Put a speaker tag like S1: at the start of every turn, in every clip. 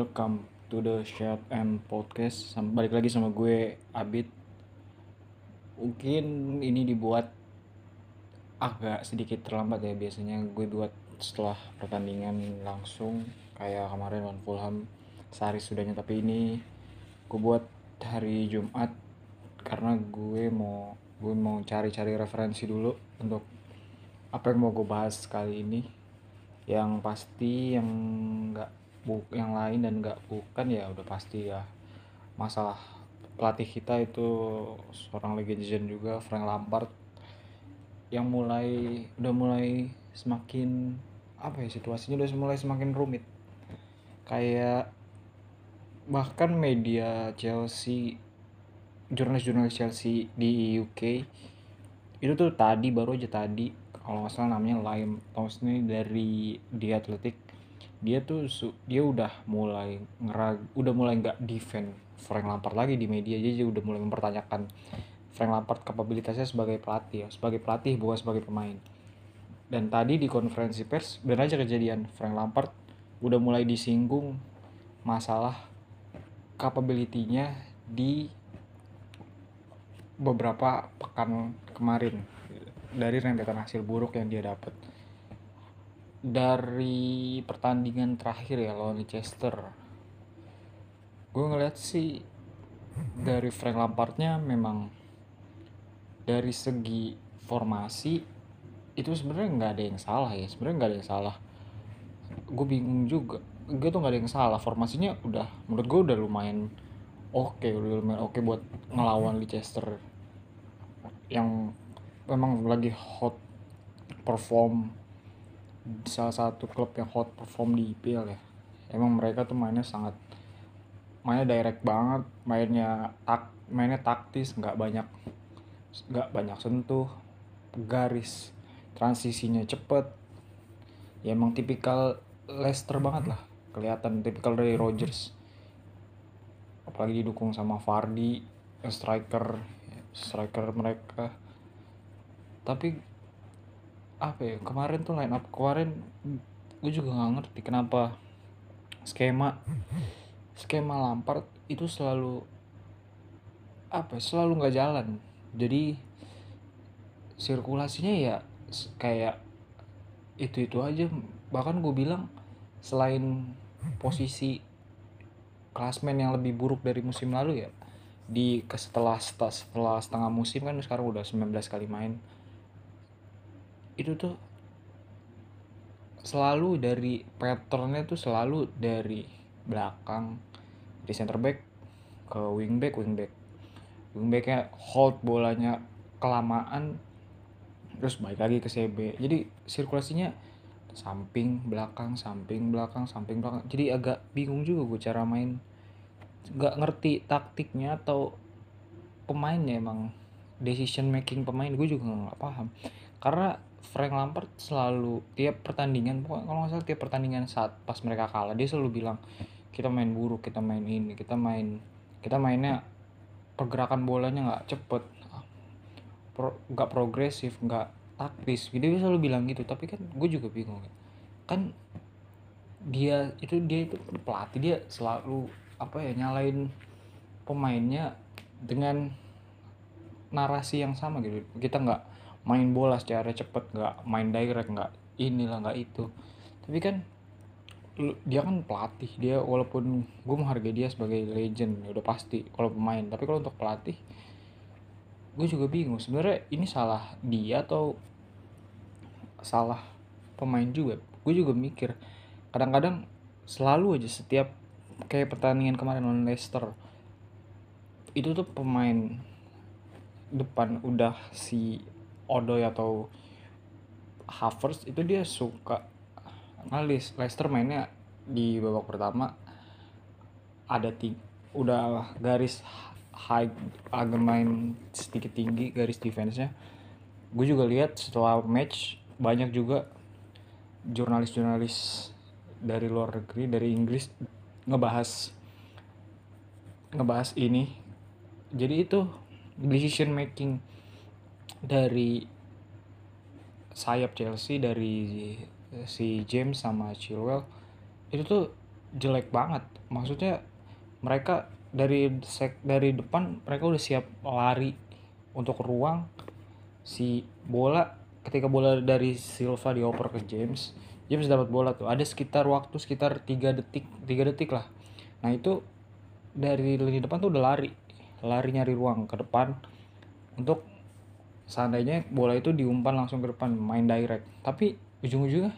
S1: welcome to the Chat and Podcast. Balik lagi sama gue Abid. Mungkin ini dibuat agak sedikit terlambat ya biasanya gue buat setelah pertandingan langsung kayak kemarin lawan Fulham sehari sudahnya tapi ini gue buat hari Jumat karena gue mau gue mau cari-cari referensi dulu untuk apa yang mau gue bahas kali ini yang pasti yang nggak bu yang lain dan nggak bukan ya udah pasti ya. Masalah pelatih kita itu seorang legend juga Frank Lampard yang mulai udah mulai semakin apa ya situasinya udah mulai semakin rumit. Kayak bahkan media Chelsea jurnalis-jurnalis Chelsea di UK itu tuh tadi baru aja tadi kalau nggak salah namanya Liam Thomas ini dari The Athletic dia tuh su- dia udah mulai ngerag udah mulai nggak defend Frank Lampard lagi di media. Dia udah mulai mempertanyakan Frank Lampard kapabilitasnya sebagai pelatih ya sebagai pelatih bukan sebagai pemain. Dan tadi di konferensi pers benar aja kejadian Frank Lampard udah mulai disinggung masalah capability-nya di beberapa pekan kemarin dari rentetan hasil buruk yang dia dapat dari pertandingan terakhir ya lawan Leicester. Gue ngeliat sih dari Frank Lampardnya memang dari segi formasi itu sebenarnya nggak ada yang salah ya sebenarnya nggak ada yang salah. Gue bingung juga gue tuh nggak ada yang salah formasinya udah menurut gue udah lumayan oke udah lumayan oke buat ngelawan Leicester. Yang memang lagi hot perform salah satu klub yang hot perform di IPL ya. Emang mereka tuh mainnya sangat mainnya direct banget mainnya tak mainnya taktis nggak banyak nggak banyak sentuh garis transisinya cepet. Ya emang tipikal Leicester banget lah kelihatan tipikal dari Rodgers. Apalagi didukung sama Vardy striker striker mereka. Tapi apa ya kemarin tuh line up kemarin gue juga nggak ngerti kenapa skema skema Lampard itu selalu apa ya, selalu nggak jalan. Jadi sirkulasinya ya kayak itu itu aja. Bahkan gue bilang selain posisi klasmen yang lebih buruk dari musim lalu ya di setelah, setelah setengah musim kan sekarang udah 19 kali main itu tuh selalu dari patternnya tuh selalu dari belakang di center back ke wing back wing back. Wing backnya hold bolanya kelamaan terus balik lagi ke CB jadi sirkulasinya samping belakang samping belakang samping belakang. Jadi agak bingung juga gue cara main. Nggak ngerti taktiknya atau pemainnya emang decision making pemain gue juga nggak paham. Karena Frank Lampard selalu tiap pertandingan pokoknya kalau nggak salah tiap pertandingan saat pas mereka kalah dia selalu bilang kita main buruk kita main ini kita main kita mainnya pergerakan bolanya nggak cepet pro- nggak progresif nggak taktis. Gitu dia selalu bilang gitu. Tapi kan gue juga bingung kan dia itu dia itu pelatih dia selalu apa ya nyalain pemainnya dengan narasi yang sama gitu. Kita nggak main bola secara cepet nggak main direct nggak inilah nggak itu. Tapi kan dia kan pelatih dia walaupun gue menghargai dia sebagai legend ya udah pasti kalau pemain. Tapi kalau untuk pelatih gue juga bingung sebenarnya ini salah dia atau salah pemain juga? Gue juga mikir kadang-kadang selalu aja setiap kayak pertandingan kemarin lawan Leicester itu tuh pemain depan udah si Odoi atau Havertz itu dia suka ngalis. Leicester mainnya di babak pertama ada ting udah garis high agak main sedikit tinggi garis defense-nya. Gue juga lihat setelah match banyak juga jurnalis-jurnalis dari luar negeri dari Inggris ngebahas ngebahas ini. Jadi itu decision making dari sayap Chelsea dari si James sama Chilwell itu tuh jelek banget. Maksudnya mereka dari sek dari depan mereka udah siap lari untuk ruang. Si bola ketika bola dari Silva dioper ke James James dapat bola tuh. Ada sekitar waktu sekitar tiga detik tiga detik lah. Nah itu dari lini depan tuh udah lari. Lari nyari ruang ke depan untuk seandainya bola itu diumpan langsung ke depan main direct. Tapi ujung-ujungnya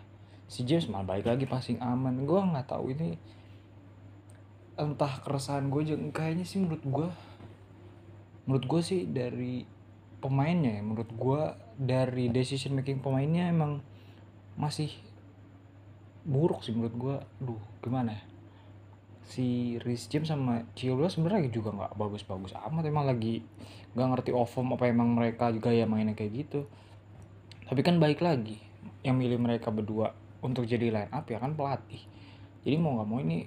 S1: si James malah balik lagi passing aman. Gue nggak tahu ini entah keresahan gue kayaknya sih menurut gue menurut gue sih dari pemainnya ya menurut gue dari decision making pemainnya emang masih buruk sih menurut gue duh gimana ya si Rhys James sama Chilwell sebenarnya juga nggak bagus-bagus amat. Emang lagi nggak ngerti off-form apa emang mereka juga ya mainnya kayak gitu. Tapi kan balik lagi yang milih mereka berdua untuk jadi line up ya kan pelatih. Jadi mau nggak mau ini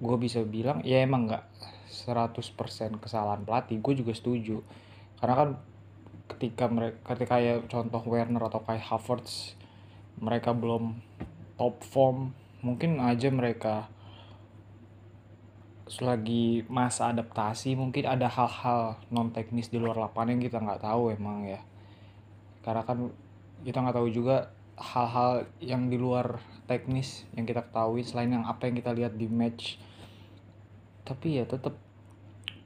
S1: gue bisa bilang ya emang nggak 100% kesalahan pelatih gue juga setuju. Karena kan ketika mereka ketika kayak contoh Werner atau kayak Havertz mereka belum top form mungkin aja mereka selagi masa adaptasi mungkin ada hal-hal non teknis di luar lapangan yang kita nggak tahu emang ya. Karena kan kita nggak tahu juga hal-hal yang di luar teknis yang kita ketahui selain yang apa yang kita lihat di match. Tapi ya tetap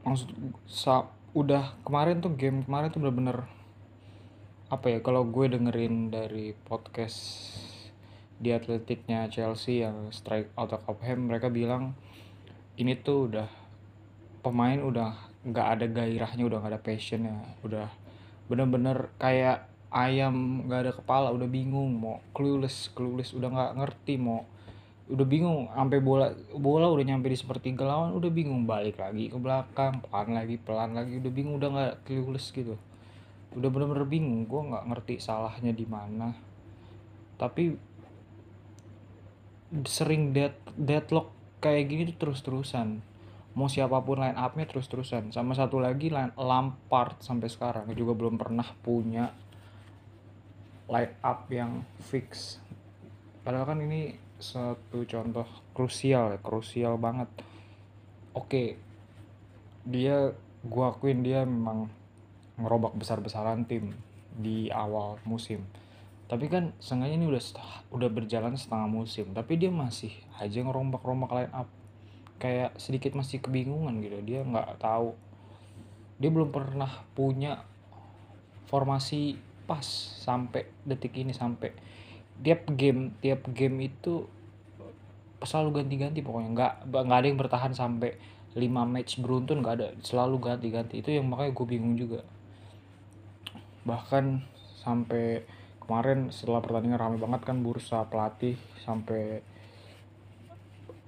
S1: maksud sa udah kemarin tuh game kemarin tuh bener-bener apa ya kalau gue dengerin dari podcast di atletiknya Chelsea yang strike out of Cobham mereka bilang ini tuh udah pemain udah nggak ada gairahnya udah nggak ada passionnya. Udah bener-bener kayak ayam nggak ada kepala udah bingung mau clueless clueless udah nggak ngerti mau udah bingung sampai bola bola udah nyampe di sepertiga lawan udah bingung balik lagi ke belakang pelan lagi pelan lagi udah bingung udah nggak clueless gitu. Udah bener-bener bingung gue nggak ngerti salahnya di mana. Tapi sering dead deadlock kayak gini tuh terus-terusan. Mau siapa pun line up-nya terus-terusan. Sama satu lagi line Lampard sampai sekarang. Juga belum pernah punya line up yang fix. Padahal kan ini satu contoh krusial ya krusial banget. Oke dia gua akuin dia memang ngerobak besar-besaran tim di awal musim tapi kan sengaja ini udah udah berjalan setengah musim tapi dia masih aja ngerombak-rombak line up. Kayak sedikit masih kebingungan gitu dia nggak tahu. Dia belum pernah punya formasi pas sampai detik ini sampai tiap game tiap game itu selalu ganti-ganti pokoknya. Nggak nggak ada yang bertahan sampai 5 match beruntun nggak ada. Selalu ganti-ganti. Itu yang makanya gue bingung juga. Bahkan sampai kemarin setelah pertandingan ramai banget kan bursa pelatih sampai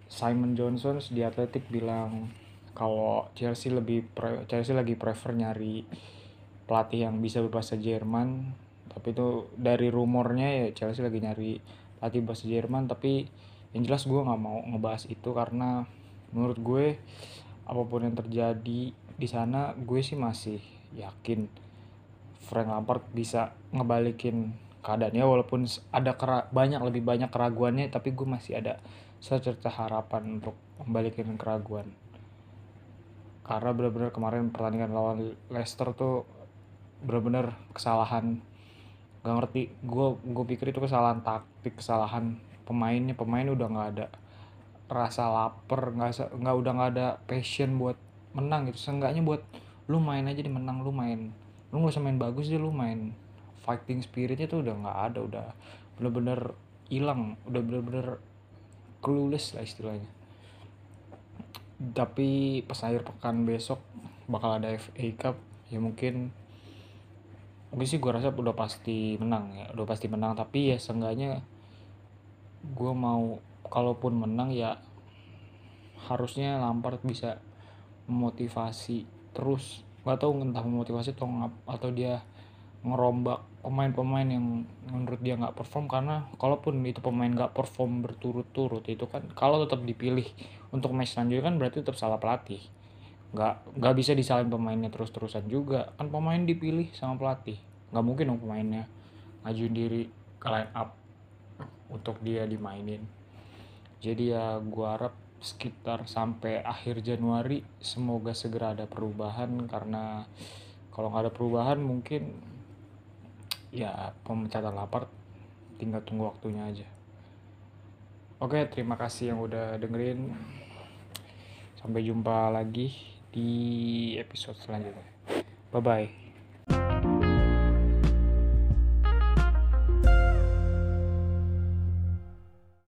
S1: Simon Johnson di Atletik bilang kalau Chelsea lebih pre, Chelsea lagi prefer nyari pelatih yang bisa berbahasa Jerman. Tapi itu dari rumornya ya Chelsea lagi nyari pelatih bahasa Jerman. Tapi yang jelas gue nggak mau ngebahas itu karena menurut gue apa pun yang terjadi di sana gue sih masih yakin Frank Lampard bisa ngebalikin keadaannya walaupun ada banyak lebih banyak keraguannya tapi gue masih ada secerca harapan untuk membalikin keraguan. Karena benar-benar kemarin pertandingan lawan Leicester tuh benar-benar kesalahan. Gak ngerti gue gue pikir itu kesalahan taktik kesalahan pemainnya pemain udah nggak ada rasa lapar nggak nggak udah nggak ada passion buat menang gitu. Seenggaknya buat lu main aja di menang lu main. Lu nggak usah main bagus deh lu main fighting spiritnya tuh udah nggak ada udah bener-bener hilang udah bener-bener clueless lah istilahnya. Tapi pas akhir pekan besok bakal ada FA Cup ya mungkin mungkin sih gue rasa udah pasti menang ya udah pasti menang. Tapi ya seenggaknya gue mau kalaupun menang ya harusnya Lampard bisa memotivasi terus. Gak tau entah memotivasi atau atau dia ngerombak pemain-pemain yang menurut dia nggak perform karena kalaupun itu pemain nggak perform berturut-turut itu kan kalau tetap dipilih untuk match selanjutnya kan berarti tetap salah pelatih. Nggak nggak bisa disalin pemainnya terus-terusan juga. Kan pemain dipilih sama pelatih. Nggak mungkin dong pemainnya ngajuin diri ke line up untuk dia dimainin. Jadi ya gua harap sekitar sampai akhir Januari semoga segera ada perubahan karena kalau nggak ada perubahan mungkin ya pemecatan lapar tinggal tunggu waktunya aja. Oke terima kasih yang udah dengerin. Sampai jumpa lagi di episode selanjutnya. Bye bye